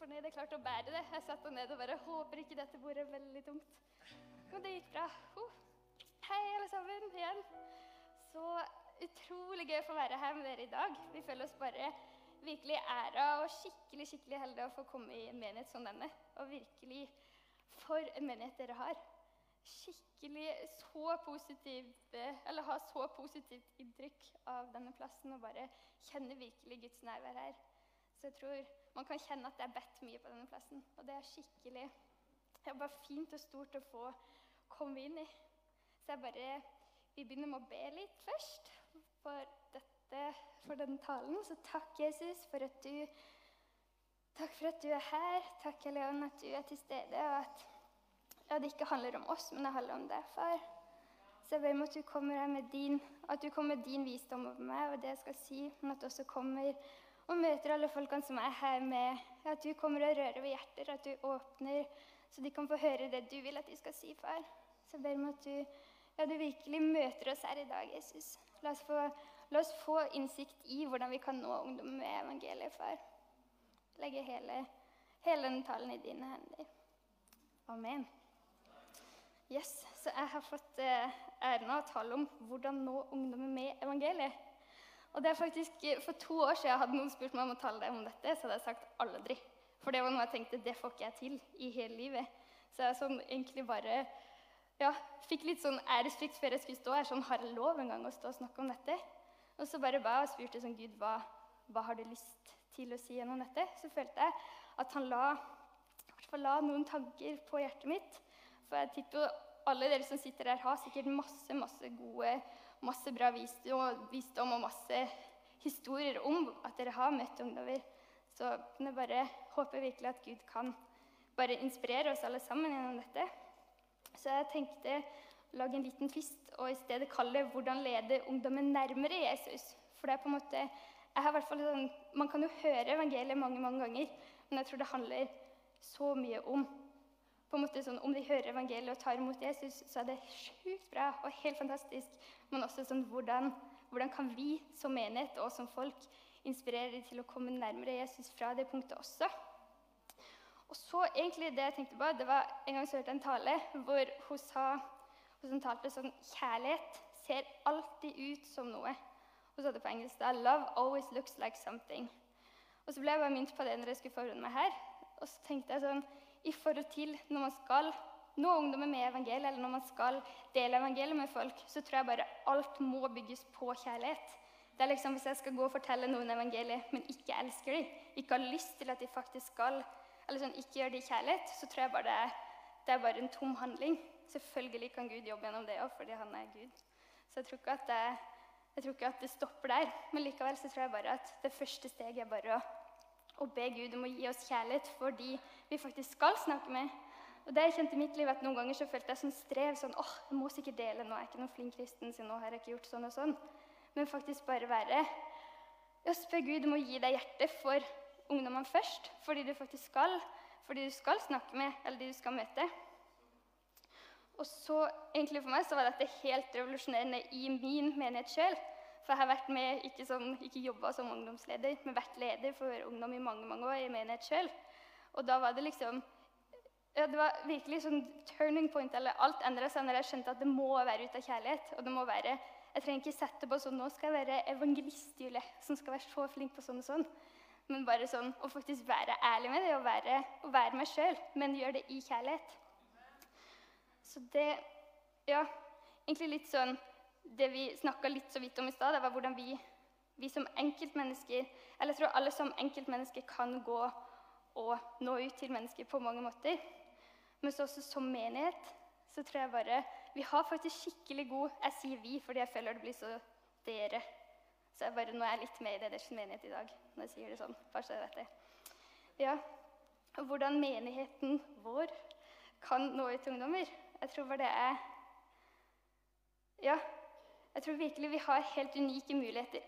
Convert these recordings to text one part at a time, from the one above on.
fornøyd jeg klarte å bære det. Jeg satt ned og bare håper ikke dette bordet er veldig tungt. Men det gikk bra. Oh. Hei, alle sammen, igjen. Så utrolig gøy å få være her med dere i dag. Vi føler oss bare virkelig æra og skikkelig skikkelig heldige å få komme i en menighet som denne. Og virkelig for en menighet dere har. Skikkelig så positivt Eller ha så positivt inntrykk av denne plassen og bare kjenne virkelig Guds nærvær her. Så jeg tror man kan kjenne at det er bedt mye på denne plassen. Og det er skikkelig det er bare fint og stort å få komme inn i. Så jeg bare Vi begynner med å be litt først for dette, for denne talen. Så takk, Jesus, for at du Takk for at du er her. Takk, Leon, at du er til stede, og at ja, det ikke handler om oss, men det handler om deg, far. Så jeg ber om at du kommer her med din, at du kommer med din visdom over meg og det jeg skal si, men at du også kommer og møter alle folkene som er her med At du kommer og rører ved hjerter, at du åpner, så de kan få høre det du vil at de skal si, far. Så jeg ber om at du, ja, du virkelig møter oss her i dag, Jesus. La oss, få, la oss få innsikt i hvordan vi kan nå ungdom med evangeliet, far. Legge hele, hele den talen i dine hender. Amen. Yes, Så jeg har fått eh, æren av å tale om hvordan nå ungdommer med evangeliet. Og det er faktisk, eh, For to år siden hadde noen spurt meg om å tale om dette, så hadde jeg sagt aldri. For det var noe jeg tenkte det får ikke jeg til i hele livet. Så jeg sånn, egentlig bare ja, fikk litt sånn æresfrykt før jeg skulle stå her. Sånn, har jeg lov en gang å stå og snakke om dette? Og så bare ba og spurte sånn, Gud, hva, hva har du lyst til å si gjennom dette? Så følte jeg at han la, la noen tanker på hjertet mitt. For jeg tipper alle dere som sitter her, har sikkert masse, masse gode masse bra visdom og masse historier om at dere har møtt ungdommer. Så jeg bare håper virkelig at Gud kan bare inspirere oss alle sammen gjennom dette. Så jeg tenkte å lage en liten twist og i stedet kalle det 'Hvordan lede ungdommen nærmere Jesus'. For det er på en måte, jeg har sånn, Man kan jo høre evangeliet mange mange ganger, men jeg tror det handler så mye om på en måte sånn, Om de hører evangeliet og tar imot Jesus, så er det sjukt bra og helt fantastisk. Men også sånn, hvordan, hvordan kan vi som menighet og som folk inspirere dem til å komme nærmere Jesus fra det punktet også? Og så egentlig det jeg tenkte på, det var En gang så hørte jeg en tale hvor hun sa hun talte sånn Kjærlighet ser alltid ut som noe. Hun sa det på engelsk da. Love always looks like something. Og så ble jeg bare minnet på det når jeg skulle forberede meg her. Og så tenkte jeg sånn i forhold til når man skal nå ungdommer med evangeliet, eller når man skal dele evangeliet med folk, så tror jeg bare alt må bygges på kjærlighet. Det er liksom Hvis jeg skal gå og fortelle noen evangeliet, men ikke elsker dem, ikke har lyst til at de faktisk skal, eller sånn, ikke gjør det i kjærlighet, så tror jeg bare det er, det er bare en tom handling. Selvfølgelig kan Gud jobbe gjennom det òg, fordi han er Gud. Så jeg tror, ikke at det, jeg tror ikke at det stopper der. Men likevel så tror jeg bare at det første steget er bare å og be Gud om å gi oss kjærlighet for de vi faktisk skal snakke med. Og det jeg kjente i mitt liv at Noen ganger så følte jeg sånn strev. sånn, åh, jeg må sikkert dele, nå er ikke noen flink kristen, så nå har jeg ikke gjort sånn og sånn. Men faktisk bare være ja, Spør Gud om å gi deg hjertet for ungdommene først. Fordi du faktisk skal, fordi du skal snakke med, eller de du skal møte. Og så, egentlig for meg så var dette helt revolusjonerende i min menighet sjøl. For jeg har vært med, ikke, som, ikke jobba som ungdomsleder, men vært leder for ungdom i mange mange år i menighet sjøl. Og da var det liksom ja, Det var virkelig sånn turning point. eller Alt endra seg når jeg skjønte at det må være ut av kjærlighet. og det må være, Jeg trenger ikke sette på sånn Nå skal jeg være evangelist, Julie, som skal være så flink på sånn og sånn. Men bare sånn å faktisk være ærlig med det og være, og være meg sjøl, men gjøre det i kjærlighet. Så det Ja, egentlig litt sånn det vi snakka litt så vidt om i stad, var hvordan vi, vi, som enkeltmennesker Eller jeg tror alle som enkeltmennesker kan gå og nå ut til mennesker på mange måter. Men så også som menighet så tror jeg bare Vi har faktisk skikkelig god Jeg sier vi fordi jeg føler det blir så dere. Så jeg bare, nå er jeg litt med i deres menighet i dag når jeg sier det sånn. bare så jeg vet det. Ja, Hvordan menigheten vår kan nå ut til ungdommer. Jeg tror bare det er Ja, jeg tror virkelig vi har helt unike muligheter.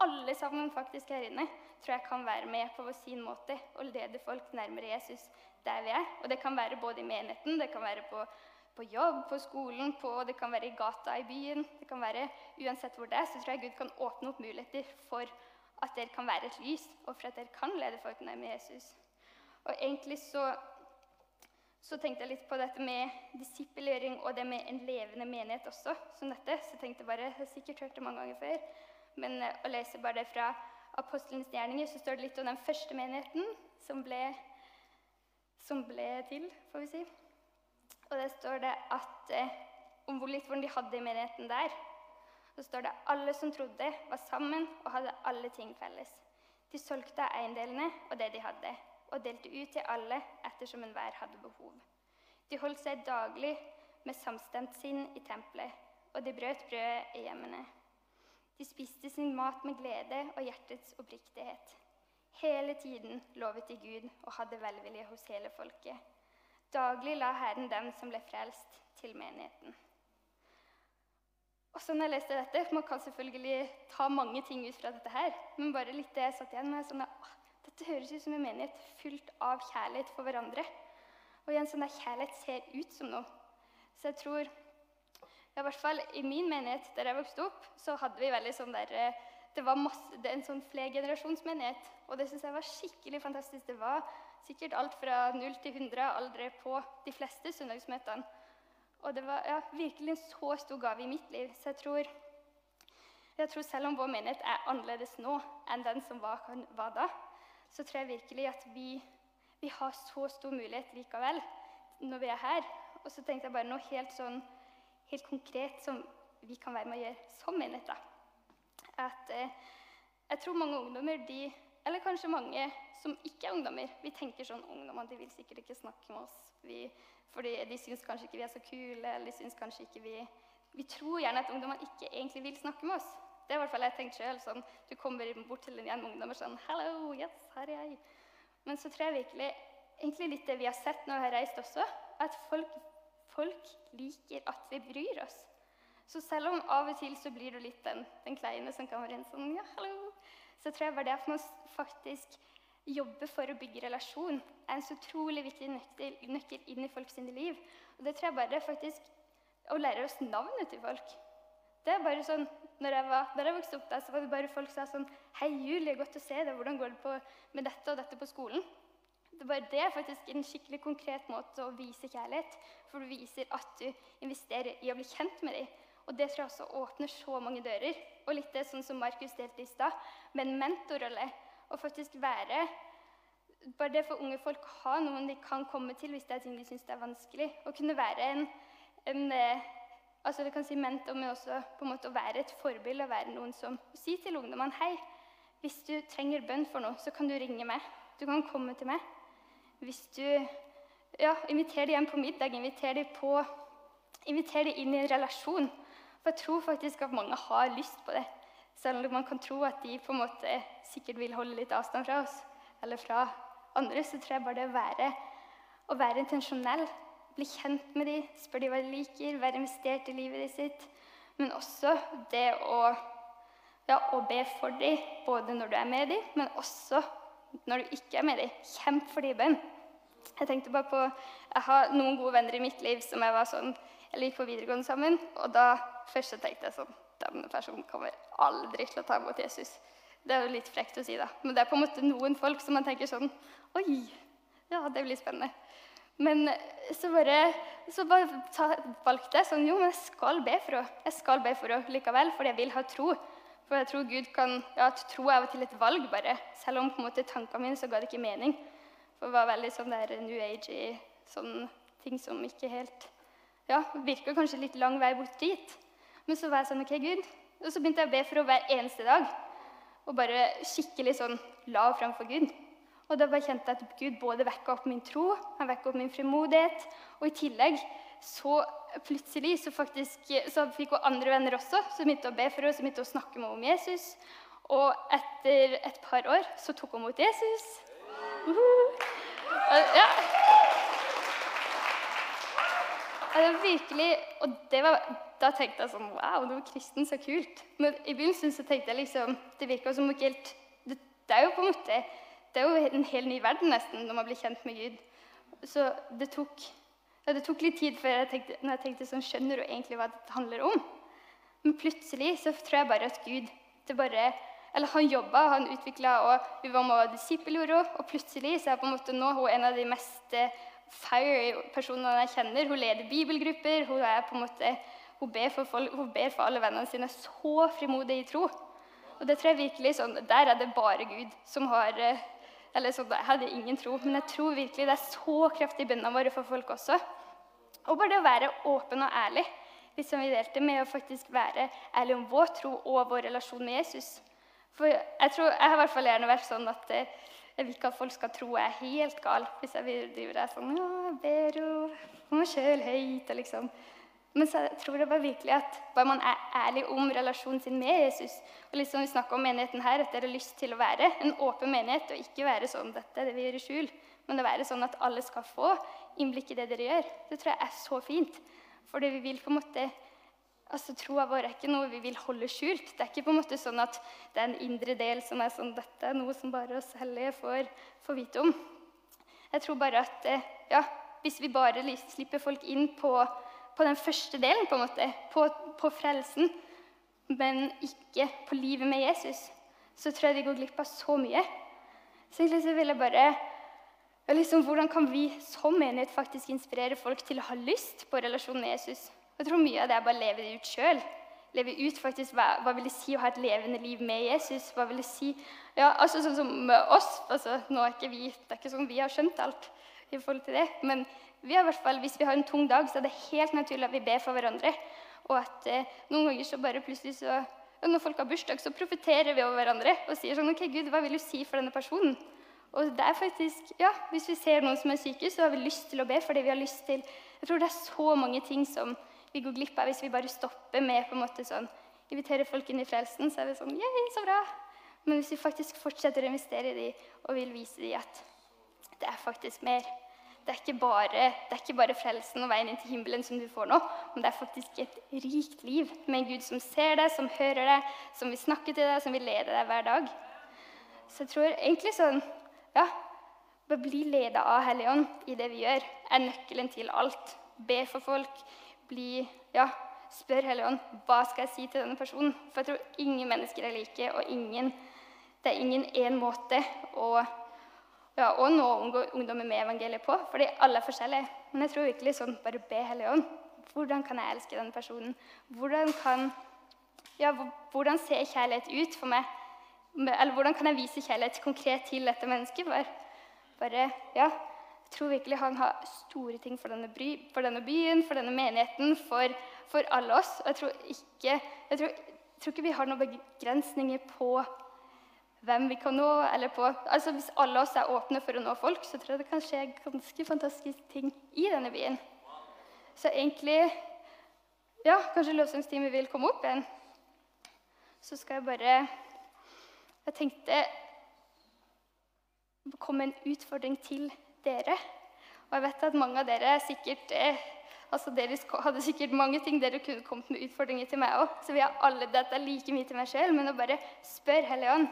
Alle sammen faktisk her inne tror jeg kan være med på sin måte og lede folk nærmere Jesus der vi er. Og det kan være både i menigheten, det kan være på, på jobb, på skolen, på, det kan være i gata i byen. det kan være Uansett hvor det er, så tror jeg Gud kan åpne opp muligheter for at dere kan være et lys, og for at dere kan lede folk nærmere Jesus. Og egentlig så, så tenkte jeg litt på dette med disippelgjøring og det med en levende menighet også, som dette. Så tenkte jeg bare, jeg har sikkert hørt det mange ganger før, men eh, å lese bare det fra apostelens gjerninger, så står det litt om den første menigheten som ble, som ble til, får vi si. Og der står det at, eh, om hvor litt hvordan de hadde i menigheten der. Så står det alle som trodde, var sammen og hadde alle ting felles. De solgte eiendelene og det de hadde, og delte ut til alle ettersom enhver hadde behov. De holdt seg daglig med samstemt sinn i tempelet, og de brøt brødet i hjemmene. De spiste sin mat med glede og hjertets oppriktighet. Hele tiden lovet de Gud og hadde velvilje hos hele folket. Daglig la Herren dem som ble frelst, til menigheten. Og så når jeg leste dette, Man kan selvfølgelig ta mange ting ut fra dette, her, men bare litt det jeg satt igjen med, sånn at, dette høres ut som en menighet fylt av kjærlighet for hverandre. Og igjen, sånn at kjærlighet ser ut som noe. Så jeg tror ja, i hvert fall I min menighet der jeg vokste opp, så hadde vi veldig sånn der, eh, det var masse, det en sånn flergenerasjonsmenighet. Og det syns jeg var skikkelig fantastisk. Det var sikkert alt fra 0 til 100 aldre på de fleste søndagsmøtene. Og det var ja, virkelig en så stor gave i mitt liv. Så jeg tror, jeg tror selv om vår menighet er annerledes nå enn den som var, var da, så tror jeg virkelig at vi, vi, har så stor mulighet likevel når vi er her. Og så tenkte jeg bare noe helt sånn helt konkret som vi kan være med å gjøre som menighet. At eh, jeg tror mange ungdommer, de, eller kanskje mange som ikke er ungdommer Vi tenker sånn ungdommer de vil sikkert ikke snakke med oss. Vi, fordi de syns kanskje ikke vi er så kule, eller de syns kanskje ikke vi Vi tror gjerne at ungdommene ikke egentlig vil snakke med oss. Det er i hvert fall jeg tenkte selv, sånn, Du kommer bort til en gjeng ungdommer sånn 'Hello, yes, her er jeg.' Men så tror jeg virkelig egentlig litt det vi har sett når vi har reist også, at folk folk liker at vi bryr oss. Så selv om av og til så blir du litt den, den kleine som være inn sånn ja, hallo, så tror jeg bare det at man faktisk jobber for å bygge relasjon, er en så utrolig viktig nøkkel inn i folks liv. Og det tror jeg bare faktisk å lære oss navnet til folk. Det er bare sånn, når jeg, var, når jeg vokste opp, der, så var det bare folk som sa sånn Hei, Julie, godt å se deg. Hvordan går det på, med dette og dette på skolen? Det, bare, det er faktisk en skikkelig konkret måte å vise kjærlighet. For du viser at du investerer i å bli kjent med dem. Og det tror jeg også åpner så mange dører. Og litt det sånn som Markus delte i stad, med en mentorrolle. Å faktisk være Bare det for unge folk å ha noen de kan komme til hvis det er ting de syns er vanskelig. Å kunne være en, en eh, altså det kan si mentor, men også på en måte å være et forbilde. Være noen som sier til ungdommene hei, hvis du trenger bønn for noe, så kan du ringe meg. Du kan komme til meg hvis du ja, inviterer dem hjem på middag, inviterer dem, på, inviterer dem inn i en relasjon. For jeg tror faktisk at mange har lyst på det. Selv om man kan tro at de på en måte sikkert vil holde litt avstand fra oss, eller fra andre, så tror jeg bare det å være, å være intensjonell, bli kjent med dem, spørre dem hva de liker, være investert i livet sitt, men også det å, ja, å be for dem, både når du er med dem, men også når du ikke er med dem. Kjemp for dem i bønn. Jeg tenkte bare på, jeg har noen gode venner i mitt liv som jeg var sånn, eller gikk på videregående sammen. Og da først så tenkte jeg sånn Denne personen kommer aldri til å ta imot Jesus. Det er jo litt frekt å si, da. Men det er på en måte noen folk som man tenker sånn Oi, ja, det blir spennende. Men så bare, så bare ta, valgte jeg sånn Jo, men jeg skal be for henne. Jeg skal be for henne likevel, fordi jeg vil ha tro. For jeg tror Gud kan, ja, tro er av og til et valg, bare. Selv om på en måte tankene mine så ga det ikke mening. For det var veldig sånn der New Age sånn ting som ikke helt Ja, virka kanskje litt lang vei bort dit. Men så var jeg sånn OK, Gud. Og så begynte jeg å be for henne hver eneste dag. Og bare skikkelig sånn la framfor Gud. Og da bare kjente jeg at Gud både vekka opp min tro, han vekka opp min frimodighet, og i tillegg så plutselig så, faktisk, så fikk hun andre venner også som begynte å be for henne, som begynte å snakke med henne om Jesus. Og etter et par år så tok hun mot Jesus. Uh -huh. Ja. Det virkelig, og det var, Da tenkte jeg sånn Wow, du er kristen, så kult. Men i begynnelsen så tenkte jeg liksom Det virka som ikke helt det, det, er jo på en måte det er jo en helt ny verden nesten når man blir kjent med Gud. Så det tok, ja, det tok litt tid før jeg tenkte, når jeg tenkte sånn Skjønner du egentlig hva dette handler om? Men plutselig så tror jeg bare at Gud det bare Eller han jobba, han utvikla, og vi var med og disippelgjorde henne. Og plutselig så er på en måte nå hun en av de mest eh, fire personene jeg kjenner. Hun leder bibelgrupper. Hun, er på en måte, hun, ber, for folk, hun ber for alle vennene sine så frimodig i tro. Og det tror jeg virkelig sånn, Der er det bare Gud som har eh, eller sånn, Jeg hadde ingen tro, men jeg tror virkelig det er så kraftig i bønnene våre for folk også. Og bare det å være åpen og ærlig, liksom vi delte med å faktisk være ærlig om vår tro og vår relasjon med Jesus. For jeg, tror, jeg har i hvert fall gjerne vært sånn at eh, jeg vil ikke at folk skal tro jeg er helt gal. Hvis jeg driver der sånn ja, jeg ber og meg sjøl høyt og liksom men så tror jeg bare virkelig at bare man er ærlig om relasjonen sin med Jesus og liksom Vi snakker om menigheten her, at dere har lyst til å være en åpen menighet og ikke være sånn dette det vi gjør i skjul, men å være sånn at alle skal få innblikk i det dere gjør. Det tror jeg er så fint. Fordi vi vil på en måte altså Troa vår er ikke noe vi vil holde skjult. Det er ikke på en måte sånn at det er en indre del som er sånn dette er noe som bare oss hellige får, får vite om. Jeg tror bare at eh, ja, hvis vi bare slipper folk inn på på den første delen, på en måte, på, på frelsen, men ikke på livet med Jesus, så tror jeg de går glipp av så mye. Så egentlig så vil jeg bare liksom, Hvordan kan vi som menighet faktisk inspirere folk til å ha lyst på relasjonen med Jesus? Jeg tror mye av det er bare å leve det ut sjøl. Leve ut faktisk hva, hva vil det si å ha et levende liv med Jesus? Hva vil det si ja, altså Sånn som oss. altså nå er ikke vi, Det er ikke sånn vi har skjønt alt i forhold til det. men vi har hvert fall, Hvis vi har en tung dag, så er det helt naturlig at vi ber for hverandre. Og at eh, noen ganger så bare plutselig så, ja, Når folk har bursdag, så profeterer vi over hverandre og sier sånn OK, Gud, hva vil du si for denne personen? Og det er faktisk, ja, Hvis vi ser noen som er syke, så har vi lyst til å be fordi vi har lyst til Jeg tror det er så mange ting som vi går glipp av hvis vi bare stopper med på en måte sånn Inviterer folk inn i frelsen, så er det sånn Yeah, så bra. Men hvis vi faktisk fortsetter å investere i dem og vil vise dem at det er faktisk mer det er, ikke bare, det er ikke bare frelsen og veien inn til himmelen som du får nå, men det er faktisk et rikt liv med en Gud som ser deg, som hører deg, som vil snakke til deg, som vil lede deg hver dag. Så jeg tror egentlig sånn Ja, bare bli leda av Helligånd i det vi gjør, er nøkkelen til alt. Be for folk. Bli Ja, spør Helligånd hva skal jeg si til denne personen. For jeg tror ingen mennesker er like, og ingen, det er ingen én måte å ja, og nå ungdommer med evangeliet på, fordi alle er forskjellige. Men jeg tror virkelig sånn bare be Helligånd. Hvordan kan jeg elske denne personen? Hvordan kan ja, hvordan ser kjærlighet ut for meg? Eller hvordan kan jeg vise kjærlighet konkret til dette mennesket? Bare, bare ja, tror virkelig han har store ting for denne, by, for denne byen, for denne menigheten, for, for, alle oss. Og jeg tror ikke, jeg tror, jeg tror ikke vi har noen begrensninger på hvem vi kan nå. eller på, altså Hvis alle oss er åpne for å nå folk, så tror jeg det kan skje ganske fantastiske ting i denne byen. Så egentlig Ja, kanskje lovsangsteamet vil komme opp igjen. Så skal jeg bare Jeg tenkte å komme en utfordring til dere. Og jeg vet at mange av dere sikkert eh, altså Dere hadde sikkert mange ting dere kunne kommet med utfordringer til meg òg. Så vi har alle dette like mye til meg sjøl. Men å bare spørre Hellige Ånd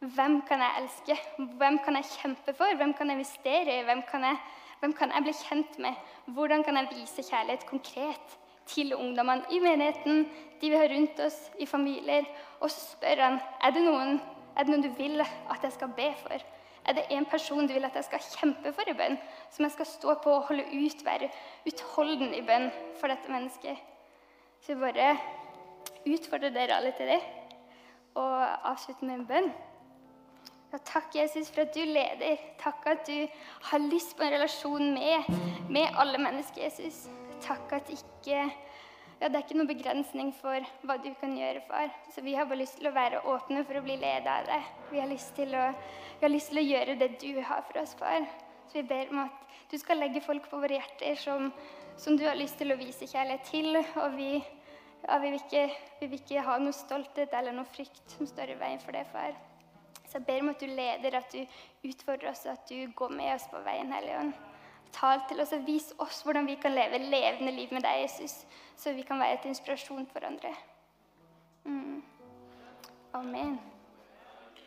hvem kan jeg elske? Hvem kan jeg kjempe for? Hvem kan jeg investere i? Hvem kan jeg, hvem kan jeg bli kjent med? Hvordan kan jeg vise kjærlighet konkret til ungdommene i menigheten, de vi har rundt oss, i familier? Og så spør han er det noen, er det noen du vil at jeg skal be for. Er det en person du vil at jeg skal kjempe for i bønn? Som jeg skal stå på og holde ut, være utholden i bønn for dette mennesket? Så jeg bare utfordrer dere alle til det og avslutter med en bønn. Ja, takk, Jesus, for at du leder. Takk at du har lyst på en relasjon med, med alle mennesker, Jesus. Takk at ikke ja, det er ikke noen begrensning for hva du kan gjøre, far. Så vi har bare lyst til å være åpne for å bli ledet av deg. Vi har lyst til å, har lyst til å gjøre det du har for oss, far. Så vi ber om at du skal legge folk på våre hjerter som, som du har lyst til å vise kjærlighet til. Og vi, ja, vi, vil ikke, vi vil ikke ha noe stolthet eller noe frykt som står i veien for det, far. Så jeg ber om at du leder, at du utfordrer oss, at du går med oss på veien, Hellige Ånd. Tal til oss og vis oss hvordan vi kan leve levende liv med deg, Jesus, så vi kan være til inspirasjon for andre. Mm. Amen.